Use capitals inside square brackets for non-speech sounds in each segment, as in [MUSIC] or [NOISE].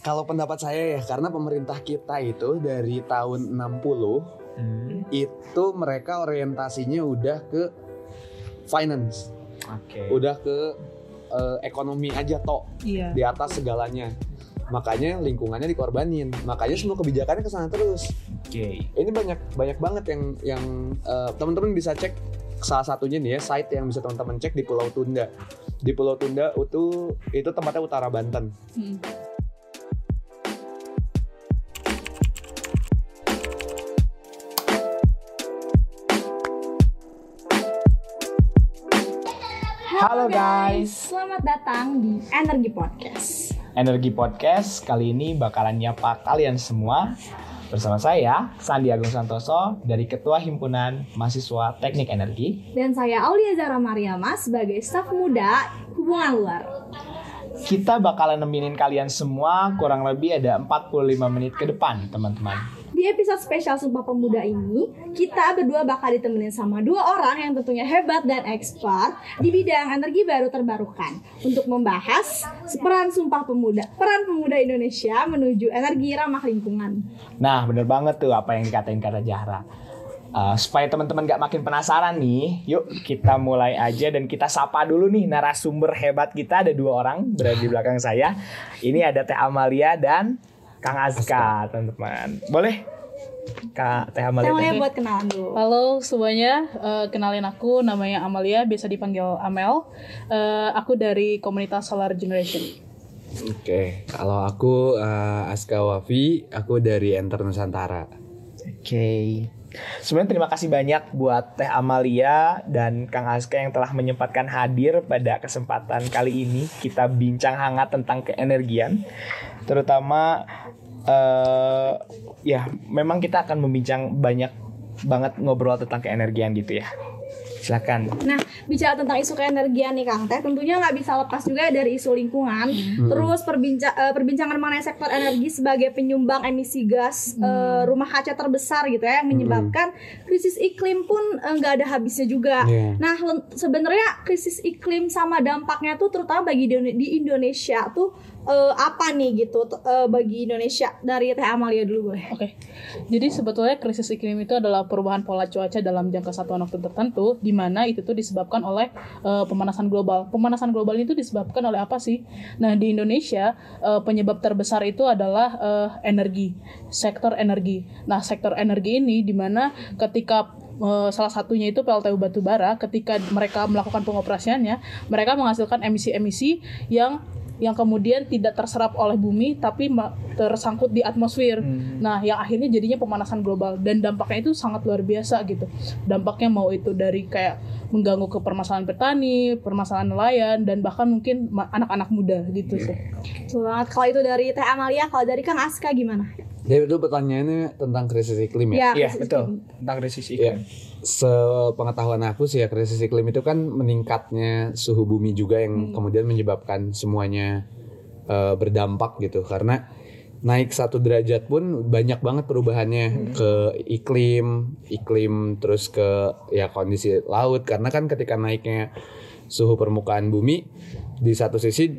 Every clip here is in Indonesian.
Kalau pendapat saya ya, karena pemerintah kita itu dari tahun 60 Hmm, itu mereka orientasinya udah ke finance, Oke. udah ke eh, ekonomi aja tok Iya. di atas segalanya. Makanya lingkungannya dikorbanin. Makanya semua kebijakannya ke sana terus. Oke. Ini banyak banyak banget yang yang eh, teman-teman bisa cek salah satunya nih ya site yang bisa teman-teman cek di Pulau Tunda. Di Pulau Tunda itu itu tempatnya utara Banten. Hmm. Halo guys. Selamat datang di Energi Podcast. Energi Podcast kali ini bakalan nyapa kalian semua bersama saya Sandi Agung Santoso dari Ketua Himpunan Mahasiswa Teknik Energi. Dan saya Aulia Zara Mariama sebagai staf muda hubungan luar. Kita bakalan nemenin kalian semua kurang lebih ada 45 menit ke depan, teman-teman. Di episode spesial Sumpah Pemuda ini, kita berdua bakal ditemenin sama dua orang yang tentunya hebat dan expert di bidang energi baru terbarukan untuk membahas peran Sumpah Pemuda, peran pemuda Indonesia menuju energi ramah lingkungan. Nah, bener banget tuh apa yang dikatain kata Jahra. Uh, supaya teman-teman gak makin penasaran nih, yuk kita mulai aja dan kita sapa dulu nih narasumber hebat kita ada dua orang berada di belakang saya. Ini ada Teh Amalia dan Kang Azka, teman-teman. Boleh? Kak Teh Amalia. Temanya dan- buat kenalan dulu. Halo semuanya, Eh, kenalin aku namanya Amalia, biasa dipanggil Amel. Eh, aku dari komunitas Solar Generation. Oke, kalau aku eh, Aska Wafi, aku dari Enter Nusantara. Oke. Sebenarnya terima kasih banyak buat Teh Amalia dan Kang Aska yang telah menyempatkan hadir pada kesempatan kali ini kita bincang hangat tentang keenergian, terutama eh ya memang kita akan membincang banyak banget ngobrol tentang keenergian gitu ya. Silakan. Nah, bicara tentang isu keenergian nih Kang Teh, tentunya nggak bisa lepas juga dari isu lingkungan. Terus perbinca- eh, perbincangan mengenai sektor energi sebagai penyumbang emisi gas eh, rumah kaca terbesar gitu ya, yang menyebabkan krisis iklim pun eh, nggak ada habisnya juga. Iya. Nah, sebenarnya krisis iklim sama dampaknya tuh terutama bagi di Indonesia tuh eh, apa nih gitu eh, bagi Indonesia dari Teh Amalia dulu boleh. Oke, jadi sebetulnya krisis iklim itu adalah perubahan pola cuaca dalam jangka satuan waktu tertentu, di mana itu tuh disebabkan oleh eh, pemanasan global. Pemanasan global itu disebabkan oleh apa sih? Nah di Indonesia eh, penyebab terbesar itu adalah eh, energi, sektor energi. Nah sektor energi ini di mana ketika salah satunya itu PLTU batubara, ketika mereka melakukan pengoperasiannya, mereka menghasilkan emisi-emisi yang yang kemudian tidak terserap oleh bumi tapi tersangkut di atmosfer. Nah, yang akhirnya jadinya pemanasan global dan dampaknya itu sangat luar biasa gitu. Dampaknya mau itu dari kayak mengganggu ke permasalahan petani, permasalahan nelayan dan bahkan mungkin anak-anak muda gitu sih. Banget. Kalau itu dari Teh Amalia, kalau dari Kang Aska gimana? Jadi itu pertanyaannya tentang krisis iklim ya? Iya, krisis betul. iklim. Tentang krisis Iya. iklim. Sepengetahuan aku sih ya krisis iklim itu kan meningkatnya suhu bumi juga yang kemudian menyebabkan semuanya eh, berdampak gitu karena naik satu derajat pun banyak banget perubahannya ke iklim, iklim terus ke ya kondisi laut karena kan ketika naiknya suhu permukaan bumi di satu sisi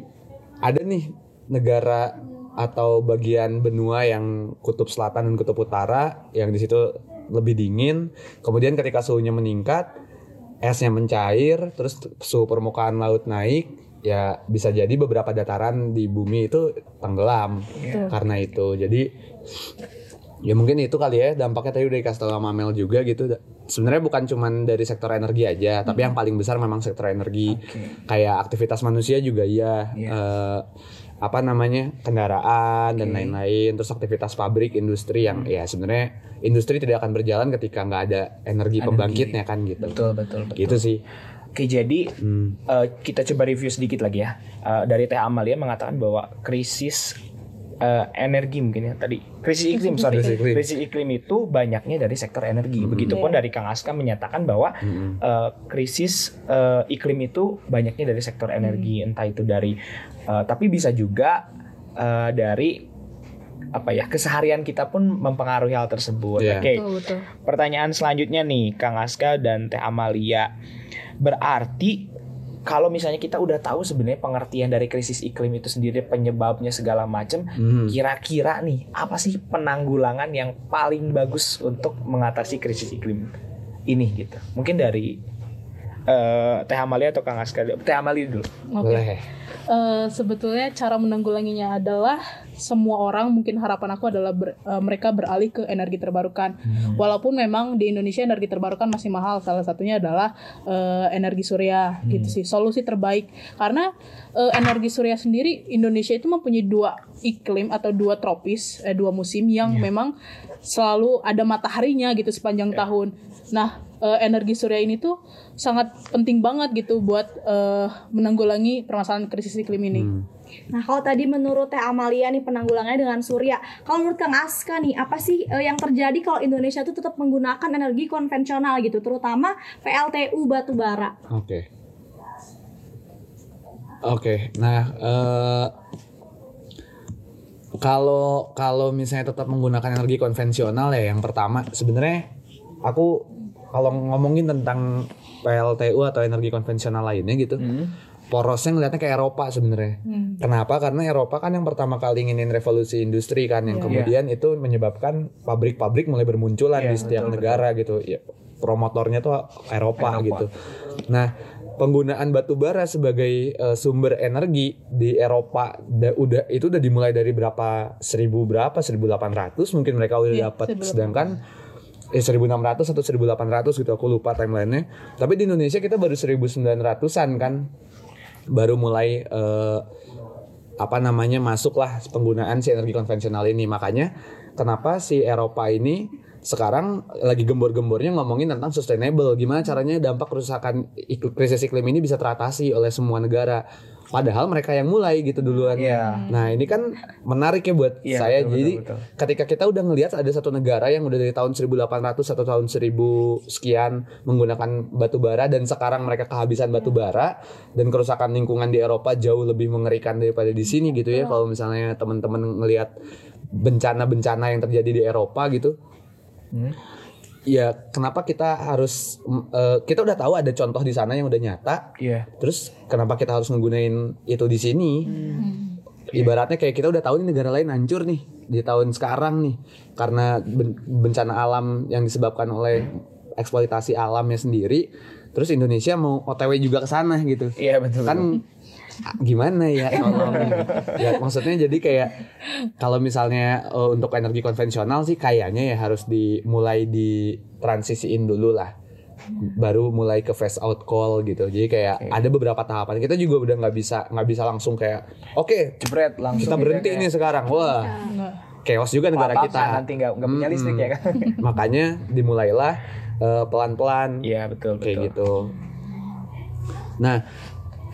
ada nih negara atau bagian benua yang kutub selatan dan kutub utara yang di situ lebih dingin. Kemudian ketika suhunya meningkat, esnya mencair, terus suhu permukaan laut naik, ya bisa jadi beberapa dataran di bumi itu tenggelam karena itu. Jadi ya mungkin itu kali ya dampaknya tadi udah dikasih tahu sama Mel juga gitu. Sebenarnya bukan cuman dari sektor energi aja, tapi yang paling besar memang sektor energi. Kayak aktivitas manusia juga ya. eh, apa namanya kendaraan dan lain-lain terus aktivitas pabrik industri yang ya sebenarnya industri tidak akan berjalan ketika nggak ada energi pembangkitnya kan gitu Betul, betul, betul. gitu sih Oke, jadi Hmm. eh, kita coba review sedikit lagi ya. Eh, dari Teh Amalia mengatakan bahwa krisis eh, energi mungkin ya tadi krisis iklim sorry Krisis iklim. krisis iklim itu banyaknya dari sektor energi. Begitupun dari Kang Aska menyatakan bahwa eh, krisis eh, iklim itu banyaknya dari sektor energi, entah itu dari eh, tapi bisa juga eh, dari apa ya keseharian kita pun mempengaruhi hal tersebut. Iya. Oke. Betul, betul. Pertanyaan selanjutnya nih, Kang Aska dan Teh Amalia. Berarti kalau misalnya kita udah tahu sebenarnya pengertian dari krisis iklim itu sendiri penyebabnya segala macam, Hmm. kira-kira nih apa sih penanggulangan yang paling bagus untuk mengatasi krisis iklim ini gitu? Mungkin dari eh, Teh Amalia atau Kang Aska? Teh Amalia dulu. Oke. Boleh. Eh, sebetulnya cara menanggulanginya adalah semua orang mungkin harapan aku adalah ber- eh, mereka beralih ke energi terbarukan. Walaupun memang di Indonesia energi terbarukan masih mahal, salah satunya adalah eh, energi surya gitu sih. Solusi terbaik karena eh, energi surya sendiri Indonesia itu mempunyai dua iklim atau dua tropis, eh, dua musim yang memang selalu ada mataharinya gitu sepanjang tahun. Nah, eh, energi surya ini tuh sangat penting banget gitu buat eh, menanggulangi permasalahan krisis iklim ini. Nah, kalau tadi menurut Teh Amalia nih penanggulangannya dengan surya. Kalau menurut Kang Aska nih, apa sih eh, yang terjadi kalau Indonesia tuh tetap menggunakan energi konvensional gitu, terutama PLTU batu bara? Oke. Oke, nah eh, kalau kalau misalnya tetap menggunakan energi konvensional ya, yang pertama sebenarnya aku kalau ngomongin tentang PLTU atau energi konvensional lainnya gitu, porosnya ngeliatnya kayak Eropa sebenarnya. Kenapa? Karena Eropa kan yang pertama kali nginin revolusi industri kan, yang kemudian itu menyebabkan pabrik-pabrik mulai bermunculan di setiap negara gitu. Ya, promotornya tuh Eropa, gitu. Nah, penggunaan batu bara sebagai eh, sumber energi di Eropa da- udah itu udah dimulai dari berapa seribu berapa 1800 mungkin mereka udah Iya, dapat 1800. sedangkan eh 1600 atau 1800 gitu aku lupa timelinenya. Tapi di Indonesia kita baru 1900-an kan. Baru mulai eh, apa namanya masuklah penggunaan si energi konvensional ini. Makanya kenapa si Eropa ini sekarang lagi gembor-gembornya ngomongin tentang sustainable? Gimana caranya dampak kerusakan krisis iklim ini bisa teratasi oleh semua negara padahal mereka yang mulai gitu duluan. Iya. nah ini kan menarik ya buat Iya, saya. betul, jadi betul, ketika kita udah ngelihat ada satu negara yang udah dari tahun 1800 atau tahun 1000 sekian menggunakan batu bara dan sekarang mereka kehabisan batu bara dan kerusakan lingkungan di Eropa jauh lebih mengerikan daripada di sini gitu ya. Kalau misalnya teman-teman ngelihat bencana-bencana yang terjadi di Eropa gitu. Hmm. Ya kenapa kita harus eh, kita udah tahu ada contoh di sana yang udah nyata. Iya. terus kenapa kita harus ngegunain itu di sini? Ibaratnya kayak kita udah tahu nih negara lain hancur nih di tahun sekarang nih. Karena ben- bencana alam yang disebabkan oleh eksploitasi alamnya sendiri. Terus Indonesia mau OTW juga ke sana gitu. Iya betul. kan gimana ya? Tolong [LAUGHS] ya maksudnya jadi kayak kalau misalnya eh, untuk energi konvensional sih kayaknya ya harus dimulai di transisiin dulu lah. Baru mulai ke phase out call gitu. Jadi kayak ada beberapa tahapan. Kita juga udah nggak bisa nggak bisa langsung kayak oke Jebret langsung kita berhenti nih sekarang. Wah Nggak. chaos juga negara Apa-apa kita. nanti nggak nggak punya listrik ya kan? [LAUGHS] makanya dimulailah eh, pelan-pelan. Iya betul betul. kayak gitu. Nah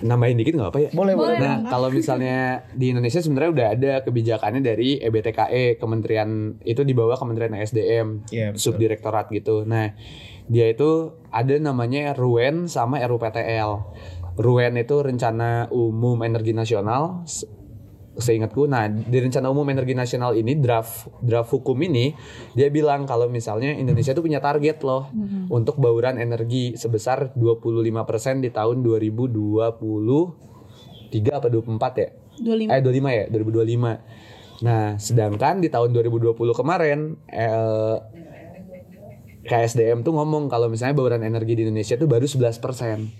nambahin dikit nggak apa ya Boleh boleh. Nah, kalau misalnya di Indonesia sebenarnya udah ada kebijakannya dari E EBTKE, Kementerian itu di bawah Kementerian SDM, Iya, betul. subdirektorat gitu. Nah, dia itu ada namanya RUEN sama RUPTL. RUEN itu Rencana Umum Energi Nasional. Se- Seingatku, nah di Rencana Umum Energi Nasional ini draft draft hukum ini dia bilang kalau misalnya Indonesia itu punya target loh untuk bauran energi sebesar 25% di tahun 2023 apa 24 ya? 25. Eh 25 ya, 2025. Nah, sedangkan di tahun 2020 kemarin eh, KSDM tuh ngomong kalau misalnya bauran energi di Indonesia tuh baru 11%.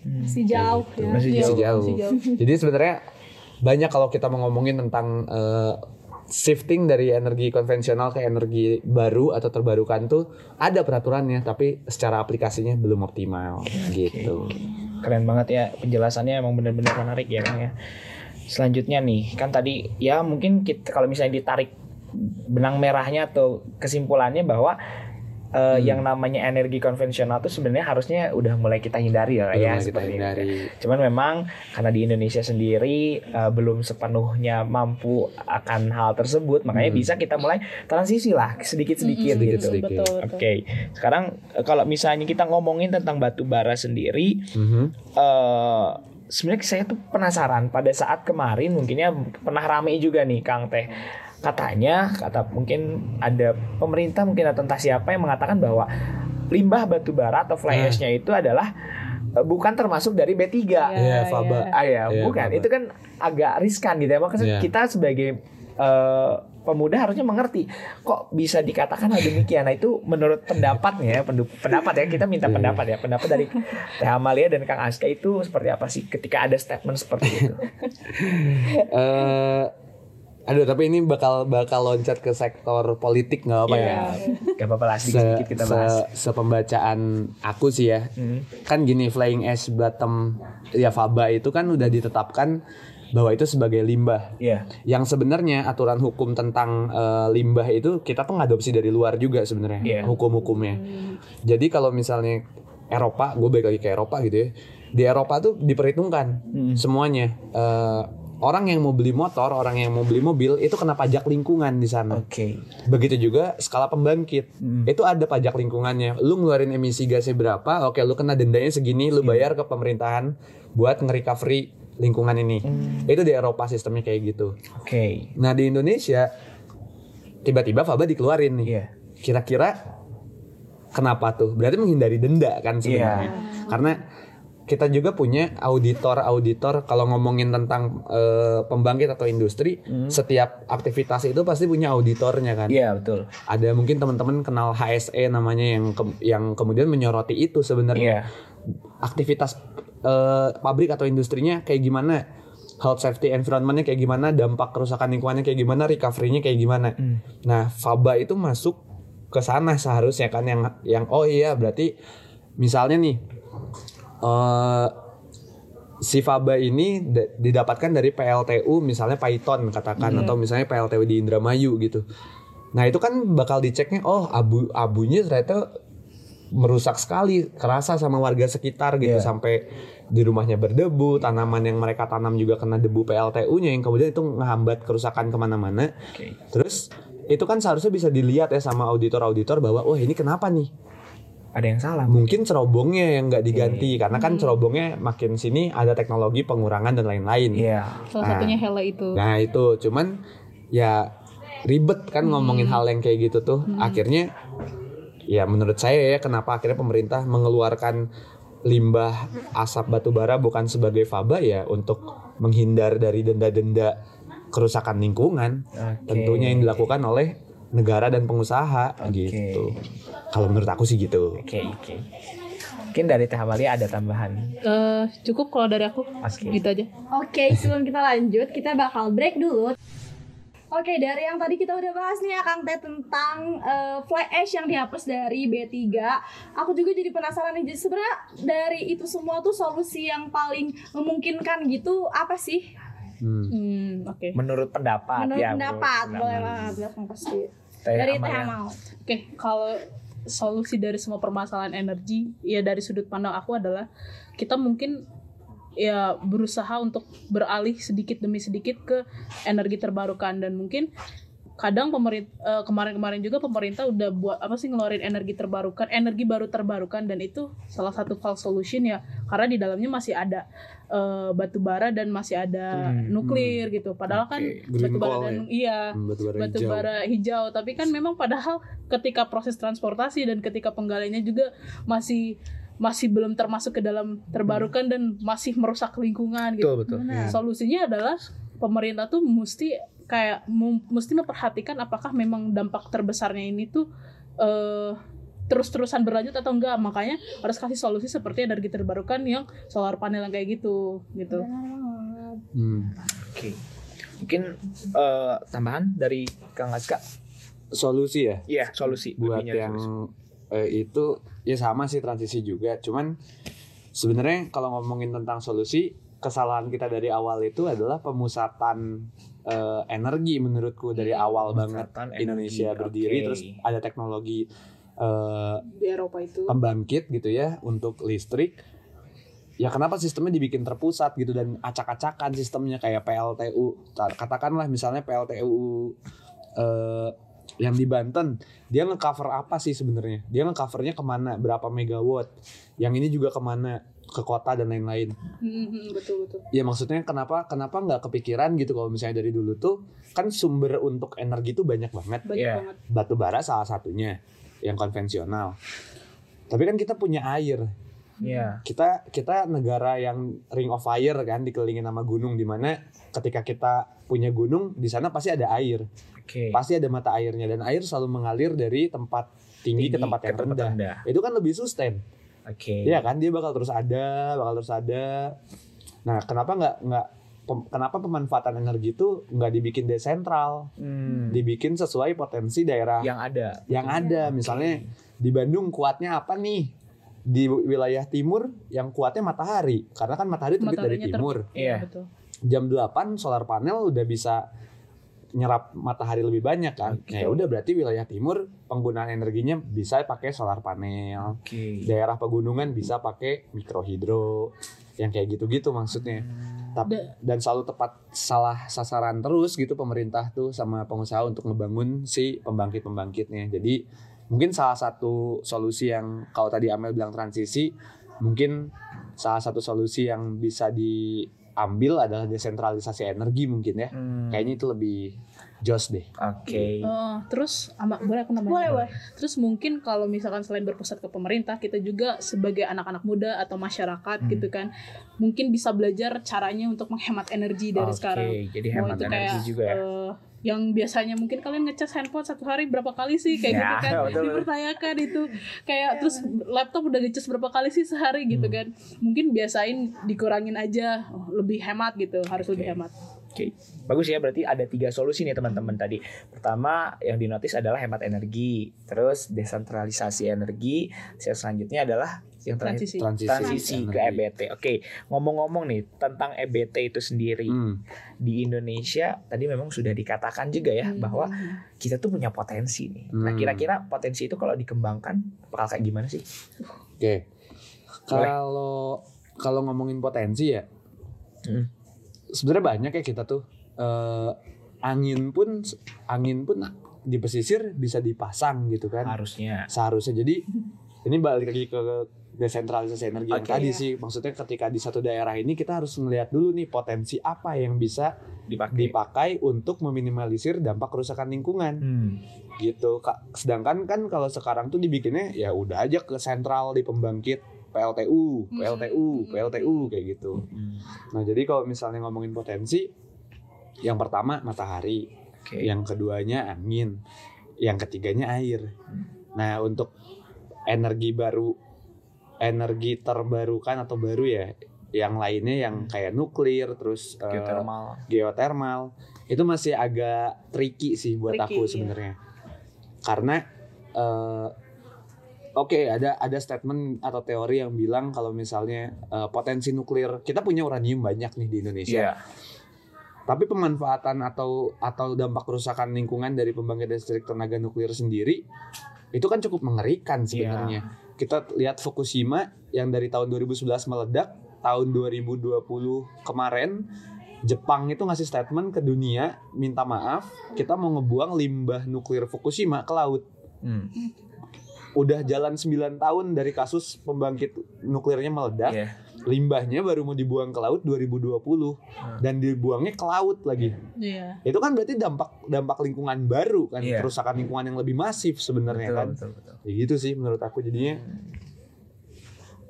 Masih jauh ya. Masih Masih jauh. masih jauh. Jadi sebenarnya banyak kalau kita mau ngomongin tentang eh, shifting dari energi konvensional ke energi baru atau terbarukan tuh ada peraturannya tapi secara aplikasinya belum optimal gitu. Keren banget ya penjelasannya emang benar-benar menarik ya Kang ya. Selanjutnya nih kan tadi ya mungkin kita kalau misalnya ditarik benang merahnya atau kesimpulannya bahwa eh, yang namanya energi konvensional tuh sebenarnya harusnya udah mulai kita hindari ya, ya kita seperti itu. hindari. Cuman memang karena di Indonesia sendiri eh, belum sepenuhnya mampu akan hal tersebut, makanya bisa kita mulai transisi lah sedikit-sedikit Mm-mm, gitu. sedikit. Betul, betul. Oke, sekarang eh, kalau misalnya kita ngomongin tentang batu bara sendiri, Mhm. eh sebenarnya saya tuh penasaran pada saat kemarin mungkinnya pernah rame juga nih Kang Teh. Katanya kata mungkin ada pemerintah mungkin atau entah siapa yang mengatakan bahwa limbah batu bara atau fly Hmm. ash-nya itu adalah eh, bukan termasuk dari B3. Iya, Faba. Ah ya, Iya, bukan. Faba. Itu kan agak riskan gitu ya. Makanya Iya. kita sebagai eh, pemuda harusnya mengerti kok bisa dikatakan hal demikian. Nah, itu menurut pendapatnya ya, pendapat ya. Kita minta Iya. pendapat ya. Pendapat dari Teh Amalia dan Kang Aska itu seperti apa sih ketika ada statement seperti itu? [LAUGHS] Eh, aduh tapi ini bakal bakal loncat ke sektor politik nggak apa Iya. ya? Gak apa-apa lah Se, sedikit-sedikit kita bahas. se- sepembacaan aku sih ya. Hmm. Kan gini flying ash bottom ya faba itu kan udah ditetapkan bahwa itu sebagai limbah. Iya. Yang sebenarnya aturan hukum tentang eh, limbah itu kita tuh ngadopsi dari luar juga sebenarnya Iya. hukum-hukumnya. Jadi kalau misalnya Eropa, gue balik lagi ke Eropa gitu ya. Di Eropa tuh diperhitungkan Hmm. semuanya. Eh, orang yang mau beli motor, orang yang mau beli mobil itu kena pajak lingkungan di sana. Oke. Begitu juga skala pembangkit. Hmm. Itu ada pajak lingkungannya. Lu ngeluarin emisi gasnya berapa? Oke, lu kena dendanya segini, lu bayar ke pemerintahan buat nge-recovery lingkungan ini. Itu di Eropa sistemnya kayak gitu. Oke. Nah, di Indonesia tiba-tiba Faba dikeluarin nih. Iya. Kira-kira kenapa tuh? Berarti menghindari denda kan sebenarnya. Karena kita juga punya auditor-auditor kalau ngomongin tentang eh, pembangkit atau industri, setiap aktivitas itu pasti punya auditornya kan? Iya, betul. ada mungkin teman-teman kenal HSE namanya yang ke- yang kemudian menyoroti itu sebenarnya. Iya. aktivitas eh, pabrik atau industrinya kayak gimana? Health safety environmentnya kayak gimana? Dampak kerusakan lingkungannya kayak gimana? Recovery-nya kayak gimana? Nah Faba itu masuk ke sana seharusnya kan? Yang yang oh iya berarti misalnya nih eh si Faba ini da- didapatkan dari PLTU misalnya Python katakan atau misalnya PLTU di Indramayu gitu. Nah itu kan bakal diceknya oh abu abunya ternyata merusak sekali kerasa sama warga sekitar gitu Iya. sampai di rumahnya berdebu tanaman yang mereka tanam juga kena debu PLTU-nya yang kemudian itu ngehambat kerusakan ke mana-mana. Oke. Terus itu kan seharusnya bisa dilihat ya sama auditor-auditor bahwa oh ini kenapa nih Ada yang salah. mungkin cerobongnya yang nggak diganti karena kan cerobongnya makin sini ada teknologi pengurangan dan lain-lain. Iya. Salah Nah. satunya Hela itu. Nah itu cuman ya ribet kan ngomongin hal yang kayak gitu tuh. Akhirnya ya menurut saya ya kenapa akhirnya pemerintah mengeluarkan limbah asap batu bara bukan sebagai faba ya untuk menghindar dari denda-denda kerusakan lingkungan. Oke. Tentunya yang dilakukan oleh negara dan pengusaha Oke. gitu. Kalau menurut aku sih gitu. Oke, oke. Mungkin dari Teh Amalia ada tambahan. Eh, cukup kalau dari aku Oke. gitu aja. Oke, sebelum kita lanjut, kita bakal break dulu. Oke, dari yang tadi kita udah bahas nih ya Kang Teh tentang eh, fly ash yang dihapus dari B3. Aku juga jadi penasaran nih. Jadi sebenarnya dari itu semua tuh solusi yang paling memungkinkan gitu apa sih? Hmm. Hmm, oke. Menurut pendapat Menurut ya. pendapat, menurut boleh banget bilang pasti. Teh Dari Teh. Amal. Oke, kalau solusi dari semua permasalahan energi ya dari sudut pandang aku adalah kita mungkin ya berusaha untuk beralih sedikit demi sedikit ke energi terbarukan dan mungkin kadang pemerintah kemarin-kemarin juga pemerintah udah buat apa sih ngeluarin energi terbarukan energi baru terbarukan dan itu salah satu false solution ya karena di dalamnya masih ada eh, batu bara dan masih ada Hmm, nuklir gitu padahal kan Green batu bara dan ya? iya Hmm, batu bara batu hijau. bara hijau tapi kan memang padahal ketika proses transportasi dan ketika penggaliannya juga masih masih belum termasuk ke dalam terbarukan dan masih merusak lingkungan gitu. Betul, betul. Solusinya adalah pemerintah tuh mesti kayak mesti memperhatikan apakah memang dampak terbesarnya ini tuh eh, terus-terusan berlanjut atau enggak. Makanya harus kasih solusi seperti energi terbarukan yang solar panel yang kayak gitu gitu. Hmm. Oke. Mungkin eh, tambahan dari Kang Aska. Solusi ya. Iya, solusi. buat Lebihnya yang solusi. eh, itu ya sama sih transisi juga cuman sebenarnya kalau ngomongin tentang solusi kesalahan kita dari awal itu adalah pemusatan eh, energi menurutku dari awal banget Pemusatan Indonesia energi, berdiri oke. terus ada teknologi eh, Di Eropa itu. pembangkit gitu ya untuk listrik. Ya kenapa sistemnya dibikin terpusat gitu dan acak-acakan sistemnya? Kayak PLTU katakanlah misalnya PLTU eh, yang di Banten dia ngecover apa sih sebenarnya? Dia ngecovernya ke mana? Berapa megawatt? Yang ini juga ke mana ke kota dan lain-lain Hmm, betul betul. ya maksudnya kenapa kenapa nggak kepikiran gitu kalau misalnya dari dulu tuh kan sumber untuk energi tuh banyak banget Banyak Iya. banget. batu bara salah satunya yang konvensional. Tapi kan kita punya air. Iya. kita kita negara yang ring of fire kan dikelilingin sama gunung di mana ketika kita punya gunung di sana pasti ada air Oke. pasti ada mata airnya dan air selalu mengalir dari tempat tinggi, ke tempat yang rendah. itu kan lebih sustain Oke. Iya kan dia bakal terus ada bakal terus ada nah kenapa nggak nggak pem- kenapa pemanfaatan energi itu nggak dibikin desentral Hmm. dibikin sesuai potensi daerah Yang ada. yang ada misalnya di Bandung kuatnya apa nih di wilayah timur yang kuatnya matahari karena kan matahari terbit dari timur. Iya. betul. jam 8 solar panel udah bisa nyerap matahari lebih banyak kan. Oke. ya udah berarti wilayah timur penggunaan energinya bisa pakai solar panel. Oke. daerah pegunungan bisa pakai mikrohidro yang kayak gitu-gitu maksudnya. Tap- Da- dan selalu tepat salah sasaran terus gitu pemerintah tuh sama pengusaha untuk ngebangun si pembangkit-pembangkitnya. Jadi mungkin salah satu solusi yang kalau tadi Amel bilang transisi mungkin salah satu solusi yang bisa diambil adalah desentralisasi energi mungkin ya Hmm. kayaknya itu lebih jos deh Oke. Eh, terus ama, boleh aku nambahin? Boleh, boleh. Terus mungkin kalau misalkan selain berpusat ke pemerintah, kita juga sebagai anak-anak muda atau masyarakat Hmm. gitu kan, mungkin bisa belajar caranya untuk menghemat energi dari Oke, sekarang. Jadi Mau hemat itu energi kayak, juga ya. eh, yang biasanya mungkin kalian ngecas handphone satu hari berapa kali sih kayak Ya, gitu kan [LAUGHS] betul, dipertanyakan itu kayak terus laptop udah ngecas berapa kali sih sehari gitu Hmm. kan mungkin biasain dikurangin aja oh, lebih hemat gitu harus lebih Oke. hemat Oke, bagus ya. Berarti ada tiga solusi nih teman-teman tadi. Pertama yang dinotis adalah hemat energi, terus desentralisasi energi, yang selanjutnya adalah yang terakhir transisi transisi, transisi ke energi. EBT. Oke, ngomong-ngomong nih tentang EBT itu sendiri Hmm. di Indonesia tadi memang sudah dikatakan juga ya Hmm. bahwa kita tuh punya potensi nih. Nah, Hmm. kira-kira potensi itu kalau dikembangkan bakal kayak gimana sih? Oke. Kalau kalau ngomongin potensi ya, Hmm. Sebenarnya banyak ya kita tuh eh, angin pun angin pun di pesisir bisa dipasang gitu kan. Harusnya. Seharusnya jadi ini balik lagi ke desentralisasi energi yang Oke. tadi Iya. sih. Maksudnya ketika di satu daerah ini kita harus melihat dulu nih potensi apa yang bisa Dipakai. dipakai untuk meminimalisir dampak kerusakan lingkungan Hmm. gitu. Ka- Sedangkan kan kalau sekarang tuh dibikinnya ya udah aja ke sentral di pembangkit PLTU, Hmm. PLTU, PLTU kayak gitu. Hmm. Nah, jadi kalau misalnya ngomongin potensi yang pertama matahari, Oke. yang keduanya angin, yang ketiganya air. Nah, untuk energi baru energi terbarukan atau baru ya, yang lainnya yang kayak nuklir terus eh, Geothermal. geothermal itu masih agak tricky sih buat Tricky, aku iya. sebenarnya karena eh, oke ada ada statement atau teori yang bilang kalau misalnya eh, potensi nuklir kita punya uranium banyak nih di Indonesia Iya. tapi pemanfaatan atau atau dampak kerusakan lingkungan dari pembangkit listrik tenaga nuklir sendiri itu kan cukup mengerikan sebenarnya kita lihat Fukushima yang dari tahun 2011 meledak tahun 2020 kemarin Jepang itu ngasih statement ke dunia minta maaf kita mau ngebuang limbah nuklir Fukushima ke laut Hmm. Udah jalan 9 tahun dari kasus pembangkit nuklirnya meledak Iya. limbahnya baru mau dibuang ke laut 2020 dan dibuangnya ke laut lagi iya itu kan berarti dampak dampak lingkungan baru kan Iya. kerusakan lingkungan yang lebih masif sebenarnya kan betul, betul. ya gitu sih menurut aku jadinya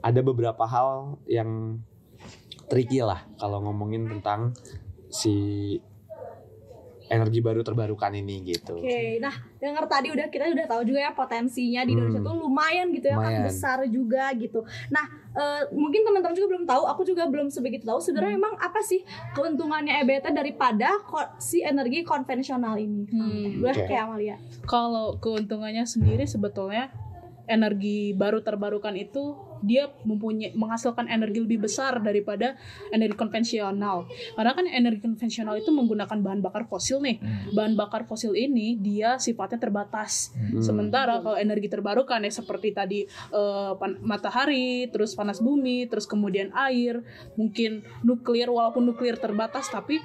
ada beberapa hal yang tricky lah kalau ngomongin tentang si energi baru terbarukan ini gitu Oke, nah dengar tadi udah kita udah tahu juga ya potensinya di Hmm. Indonesia tuh lumayan gitu ya kan Lumayan. besar juga gitu. Nah eh, mungkin teman-teman juga belum tahu, aku juga belum sebegitu tahu sebenarnya Hmm. emang apa sih keuntungannya EBT daripada si energi konvensional ini. Hmm. Boleh Oke. kayak Amalia. kalau keuntungannya sendiri sebetulnya energi baru terbarukan itu dia mempunyai menghasilkan energi lebih besar daripada energi konvensional. Karena kan energi konvensional itu menggunakan bahan bakar fosil nih. Hmm. Bahan bakar fosil ini dia sifatnya terbatas. Hmm. Sementara kalau energi terbarukan ya seperti tadi pan- matahari, terus panas bumi, terus kemudian air, mungkin nuklir walaupun nuklir terbatas tapi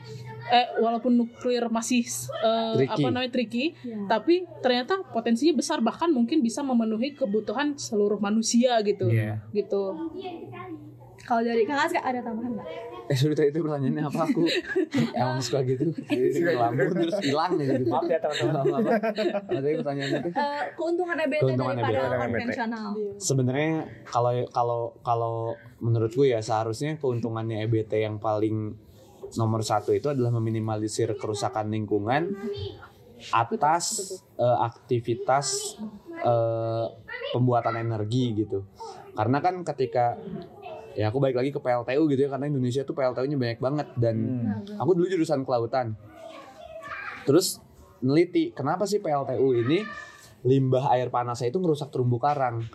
eh walaupun nuklir masih eh, Tricky. apa namanya tricky, Ya. tapi ternyata potensinya besar bahkan mungkin bisa memenuhi kebutuhan seluruh manusia gitu. Iya. Gitu. Kalau dari Kang Aska ada tambahan nggak? Eh sudah tadi itu pertanyaannya apa aku [LAUGHS] emang suka gitu ngelamun terus hilang ya gitu. Maaf ya teman-teman. Tadi pertanyaannya tuh? Eh, keuntungan EBT Keuntungan daripada EBT. konvensional. Sebenarnya kalau kalau kalau menurut gue ya seharusnya keuntungannya EBT yang paling nomor satu itu adalah meminimalisir kerusakan lingkungan atas eh, aktivitas eh, pembuatan energi gitu. Karena kan ketika ya aku balik lagi ke PLTU gitu ya karena Indonesia tuh PLTU-nya banyak banget dan Hmm. aku dulu jurusan kelautan. Terus neliti kenapa sih PLTU ini limbah air panasnya itu ngerusak terumbu karang.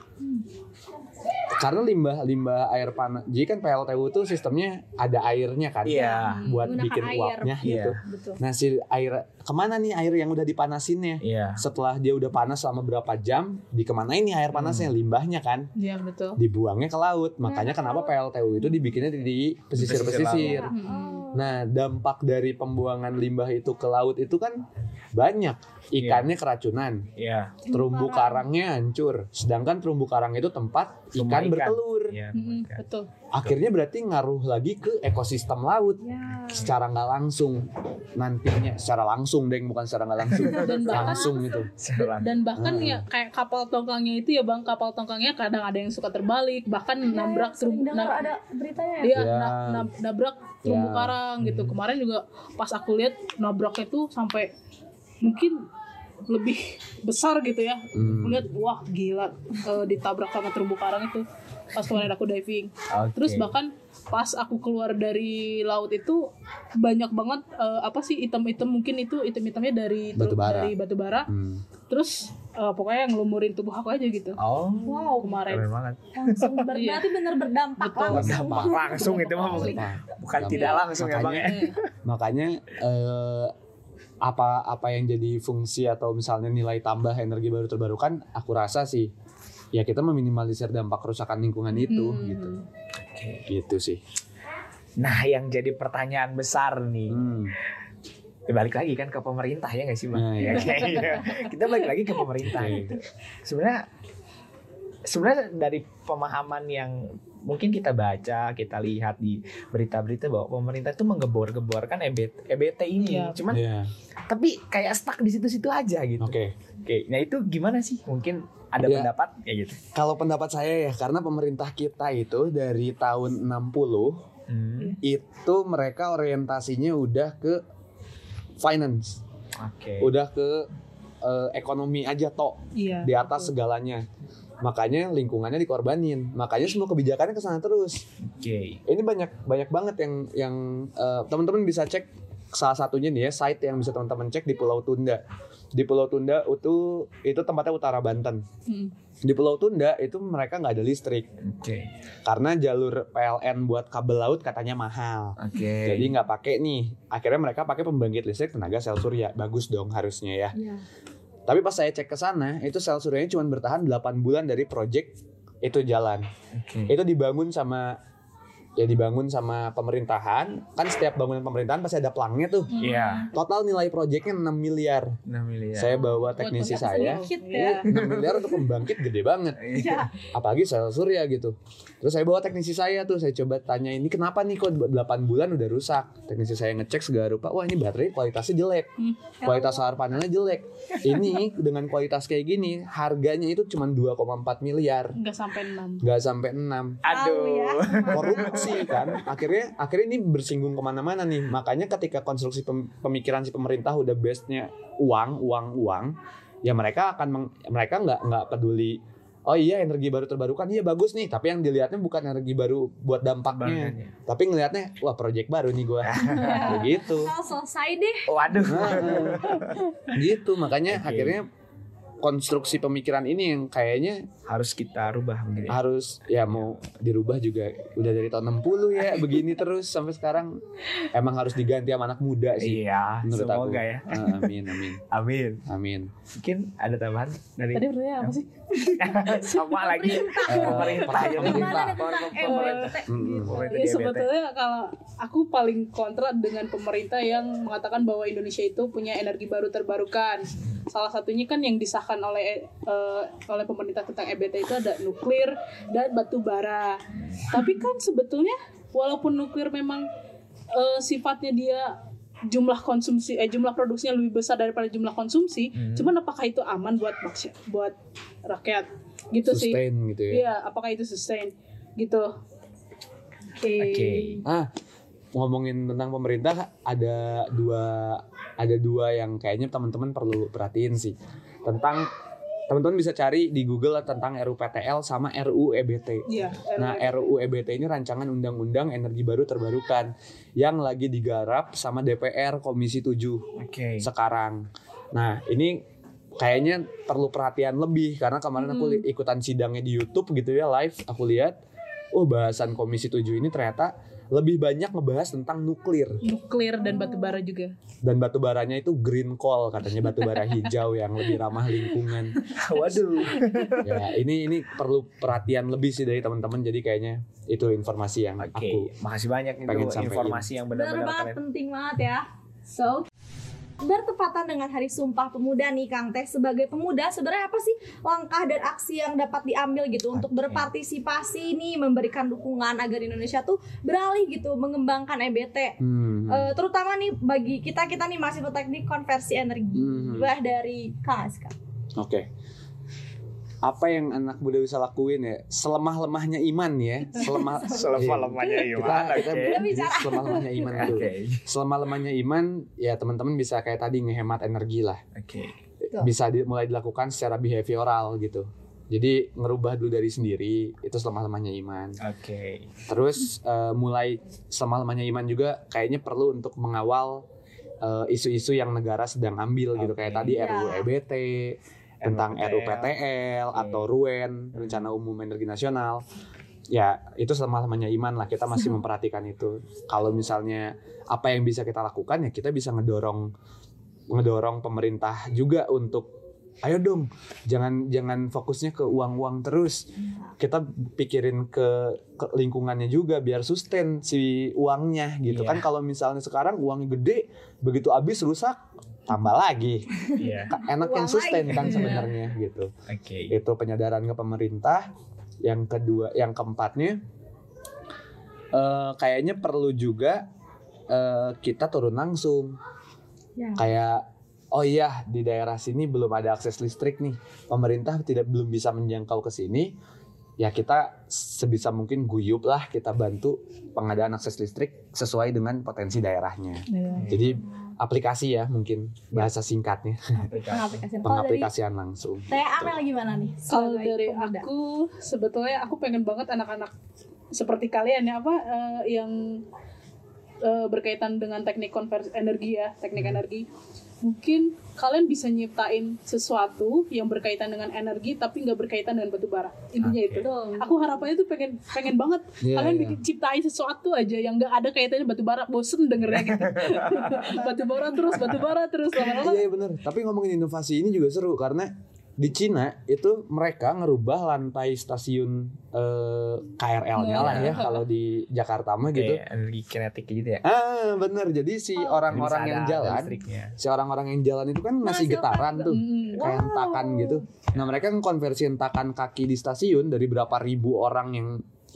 Karena limbah limbah air panas, jadi kan PLTU itu sistemnya ada airnya kan, Iya. buat Menggunakan bikin air. uapnya Iya. gitu. Betul. Nah si air ke mana nih air yang udah dipanasinnya? Iya. Setelah dia udah panas selama berapa jam, dikemanain nih air panasnya, limbahnya kan? Iya betul. Dibuangnya ke laut. Makanya kenapa PLTU itu dibikinnya di pesisir-pesisir. Mm-mm. Nah, dampak dari pembuangan limbah itu ke laut itu kan banyak. Ikannya keracunan, Iya. terumbu karangnya hancur. Sedangkan terumbu karang itu tempat Rumah ikan bertelur. Iya. Mm-mm, betul. Akhirnya berarti ngaruh lagi ke ekosistem laut Ya. secara nggak langsung nantinya secara langsung deng bukan secara nggak langsung [LAUGHS] Dan bahkan langsung gitu dan bahkan Hmm. ya kayak kapal tongkangnya itu ya bang kapal tongkangnya kadang ada yang suka terbalik bahkan nabrak Iya, Sering terumbu na- ada beritanya ya. dia Ya. na- na- nabrak terumbu Ya. karang gitu kemarin juga pas aku lihat nabraknya tuh sampai mungkin lebih besar gitu ya Hmm. aku lihat wah gila eh, ditabrak sama terumbu karang itu pas kemarin aku diving Oke. terus bahkan pas aku keluar dari laut itu banyak banget eh, apa sih item-item mungkin itu item-itemnya dari Batu bara. dari batu bara Hmm. terus eh, pokoknya ngelumurin tubuh aku aja gitu Oh. Wow. kemarin Keren banget. Langsung ber- Iya. berarti bener berdampak Betul. langsung. Berdampak langsung itu mah bukan, Nah, bukan tidak langsung ya bang ya. Makanya eh, apa apa yang jadi fungsi atau misalnya nilai tambah energi baru terbarukan aku rasa sih ya kita meminimalisir dampak kerusakan lingkungan itu Hmm. gitu Oke. gitu sih Nah yang jadi pertanyaan besar nih. Hmm. Ya, balik lagi kan ke pemerintah ya nggak sih bang? Nah, iya. Ya. [LAUGHS] Kita balik lagi ke pemerintah gitu. Sebenarnya sebenarnya dari pemahaman yang mungkin kita baca, kita lihat di berita-berita bahwa pemerintah itu menggebor-geborkan EBT, EBT ini. Iya. Cuman Iya. tapi kayak stuck di situ-situ aja gitu. oke Oke, nah itu gimana sih? Mungkin ada Iya. pendapat ya gitu. kalau pendapat saya ya karena pemerintah kita itu dari tahun 60 Hmm. itu mereka orientasinya udah ke finance Oke. udah ke eh, ekonomi aja tok iya di atas segalanya makanya lingkungannya dikorbanin makanya semua kebijakannya ke sana terus Oke. ini banyak banyak banget yang yang eh, teman-teman bisa cek salah satunya nih ya site yang bisa teman-teman cek di Pulau Tunda di Pulau Tunda itu itu tempatnya utara Banten Mm. di Pulau Tunda itu mereka nggak ada listrik Oke. karena jalur PLN buat kabel laut katanya mahal Oke. jadi nggak pakai nih akhirnya mereka pakai pembangkit listrik tenaga sel surya bagus dong harusnya ya Iya. Tapi pas saya cek ke sana itu sel suryanya cuma bertahan 8 bulan dari project itu jalan Oke. itu dibangun sama ya dibangun sama pemerintahan kan setiap bangunan pemerintahan pasti ada pelangnya tuh Iya. total nilai proyeknya 6 miliar 6 miliar. saya bawa teknisi Buat saya Sedikit Iya. ya. 6 miliar untuk pembangkit gede banget Iya. apalagi sel surya gitu terus saya bawa teknisi saya tuh saya coba tanya ini kenapa nih kok 8 bulan udah rusak teknisi saya ngecek segala rupa wah ini baterai kualitasnya jelek Hmm. kualitas solar panelnya jelek ini dengan kualitas kayak gini harganya itu cuma 2,4 miliar nggak sampai enam nggak sampai 6 Aduh. ya. Korupsi kan akhirnya akhirnya ini bersinggung ke mana-mana nih makanya ketika konstruksi pem- pemikiran si pemerintah udah bestnya uang uang uang ya mereka akan meng- mereka nggak nggak peduli oh iya energi baru terbarukan iya bagus nih tapi yang dilihatnya bukan energi baru buat dampaknya Bangkanya. tapi ngelihatnya wah proyek baru nih gua [LAUGHS] begitu selesai deh. Waduh. Nah, gitu makanya Oke. akhirnya konstruksi pemikiran ini yang kayaknya Harus kita rubah mungkin. ya. harus ya mau dirubah juga udah dari tahun 60 ya [LAUGHS] begini terus sampai sekarang emang harus diganti sama anak muda sih Iya, menurut aku semoga ya. Ah, amin amin [LAUGHS] Amin. amin Mungkin ada tambahan dari tadi pertanyaan apa sih [LAUGHS] sama lagi Eh, pemerintah ya. pemerintah. Gimana tentang Pemerintah. EBT? Mm-mm. Pemerintah Ya, sebetulnya kalau aku paling kontra dengan pemerintah yang mengatakan bahwa Indonesia itu punya energi baru terbarukan. Salah satunya kan yang disahkan disahkan oleh eh, oleh pemerintah tentang EBT itu ada nuklir dan batu bara. Tapi kan sebetulnya walaupun nuklir memang eh, sifatnya dia jumlah konsumsi eh jumlah produksinya lebih besar daripada jumlah konsumsi, cuman apakah itu aman buat buat rakyat? Gitu sih. sustain gitu ya Iya, apakah itu sustain? Gitu. Oke. Oke. ah ngomongin tentang pemerintah ada dua ada dua yang kayaknya teman-teman perlu perhatiin sih tentang teman-teman bisa cari di Google tentang RUPTL sama RUU EBT. Iya. Nah, RUU EBT ini rancangan undang-undang energi baru terbarukan yang lagi digarap sama DPR Komisi 7 Oke. sekarang. Nah, ini kayaknya perlu perhatian lebih karena kemarin aku li- ikutan sidangnya di YouTube gitu ya live aku lihat oh bahasan Komisi 7 ini ternyata lebih banyak ngebahas tentang nuklir nuklir dan batu bara juga. dan batu baranya itu green coal katanya batu bara hijau yang lebih ramah lingkungan. [LAUGHS] Waduh. Ya, ini ini perlu perhatian lebih sih dari teman-teman jadi kayaknya itu informasi yang Oke, aku makasih banyak pengen itu informasi yang benar-benar keren. penting banget ya. So, bertepatan dengan Hari Sumpah Pemuda nih Kang Teh sebagai pemuda sebenarnya apa sih langkah dan aksi yang dapat diambil gitu untuk berpartisipasi nih memberikan dukungan agar Indonesia tuh beralih gitu mengembangkan EBT Hmm. Eh, terutama nih bagi kita kita nih masih teknik konversi energi Hmm. Dari Kang Aska Oke. Apa yang anak muda bisa lakuin ya? Selemah-lemahnya iman ya. Selemah [LAUGHS] Selemah-lemahnya Iya. iman, Kita, kita oke. jadi bicara. selemah-lemahnya iman [LAUGHS] dulu. Oke. Selemah-lemahnya iman ya teman-teman bisa kayak tadi ngehemat energi lah. Oke. Betul. Bisa di- mulai dilakukan secara behavioral gitu. Jadi ngerubah dulu dari sendiri itu selemah-lemahnya iman. Oke. Terus eh, mulai selemah-lemahnya iman juga kayaknya perlu untuk mengawal eh, isu-isu yang negara sedang ambil gitu Oke. kayak tadi Ya. RUU EBT tentang RUPTL. Atau RUEN Rencana Umum Energi Nasional. Ya, itu selemah-lemahnya iman lah. Kita masih [LAUGHS] memperhatikan itu. Kalau misalnya apa yang bisa kita lakukan ya kita bisa ngedorong ngedorong pemerintah juga untuk ayo dong jangan jangan fokusnya ke uang-uang terus kita pikirin ke, ke lingkungannya juga biar sustain si uangnya gitu Iya. kan kalau misalnya sekarang uangnya gede begitu habis rusak tambah lagi. Iya. Ka- enak yang sustain kan sebenarnya gitu. Oke. itu penyadaran ke pemerintah. Yang kedua yang keempatnya eh, kayaknya perlu juga eh, kita turun langsung. Ya. kayak oh iya di daerah sini belum ada akses listrik nih. Pemerintah tidak belum bisa menjangkau ke sini. Ya kita sebisa mungkin guyup lah kita bantu pengadaan akses listrik sesuai dengan potensi daerahnya. Jadi aplikasi ya mungkin bahasa singkatnya pengaplikasian. Kalau dari pengaplikasian langsung Teh Amel gimana nih? Kalau dari pemuda? aku sebetulnya aku pengen banget anak-anak seperti kalian ya apa eh, yang eh, berkaitan dengan teknik konversi energi ya, teknik energi. Mungkin kalian bisa nyiptain sesuatu yang berkaitan dengan energi tapi nggak berkaitan dengan batu bara. Intinya Oke. itu. Betul. Aku harapannya tuh pengen pengen banget Iya, kalian iya. bikin ciptain sesuatu aja yang nggak ada kaitannya batu bara. Bosen dengernya gitu. [LAUGHS] batu bara terus, batu bara terus lama-lama. Iya benar. Tapi ngomongin inovasi ini juga seru karena di Cina itu mereka ngerubah lantai stasiun eh, KRL-nya lah ya kalau di Jakarta mah gitu. Kayak energi kinetik gitu ya. Ah bener. Jadi si orang-orang Bisa yang ada jalan, listriknya. si orang-orang yang jalan itu kan ngasih Menghasilkan getaran tuh, Mm. kayak hentakan gitu. Nah mereka konversi hentakan kaki di stasiun dari berapa ribu orang yang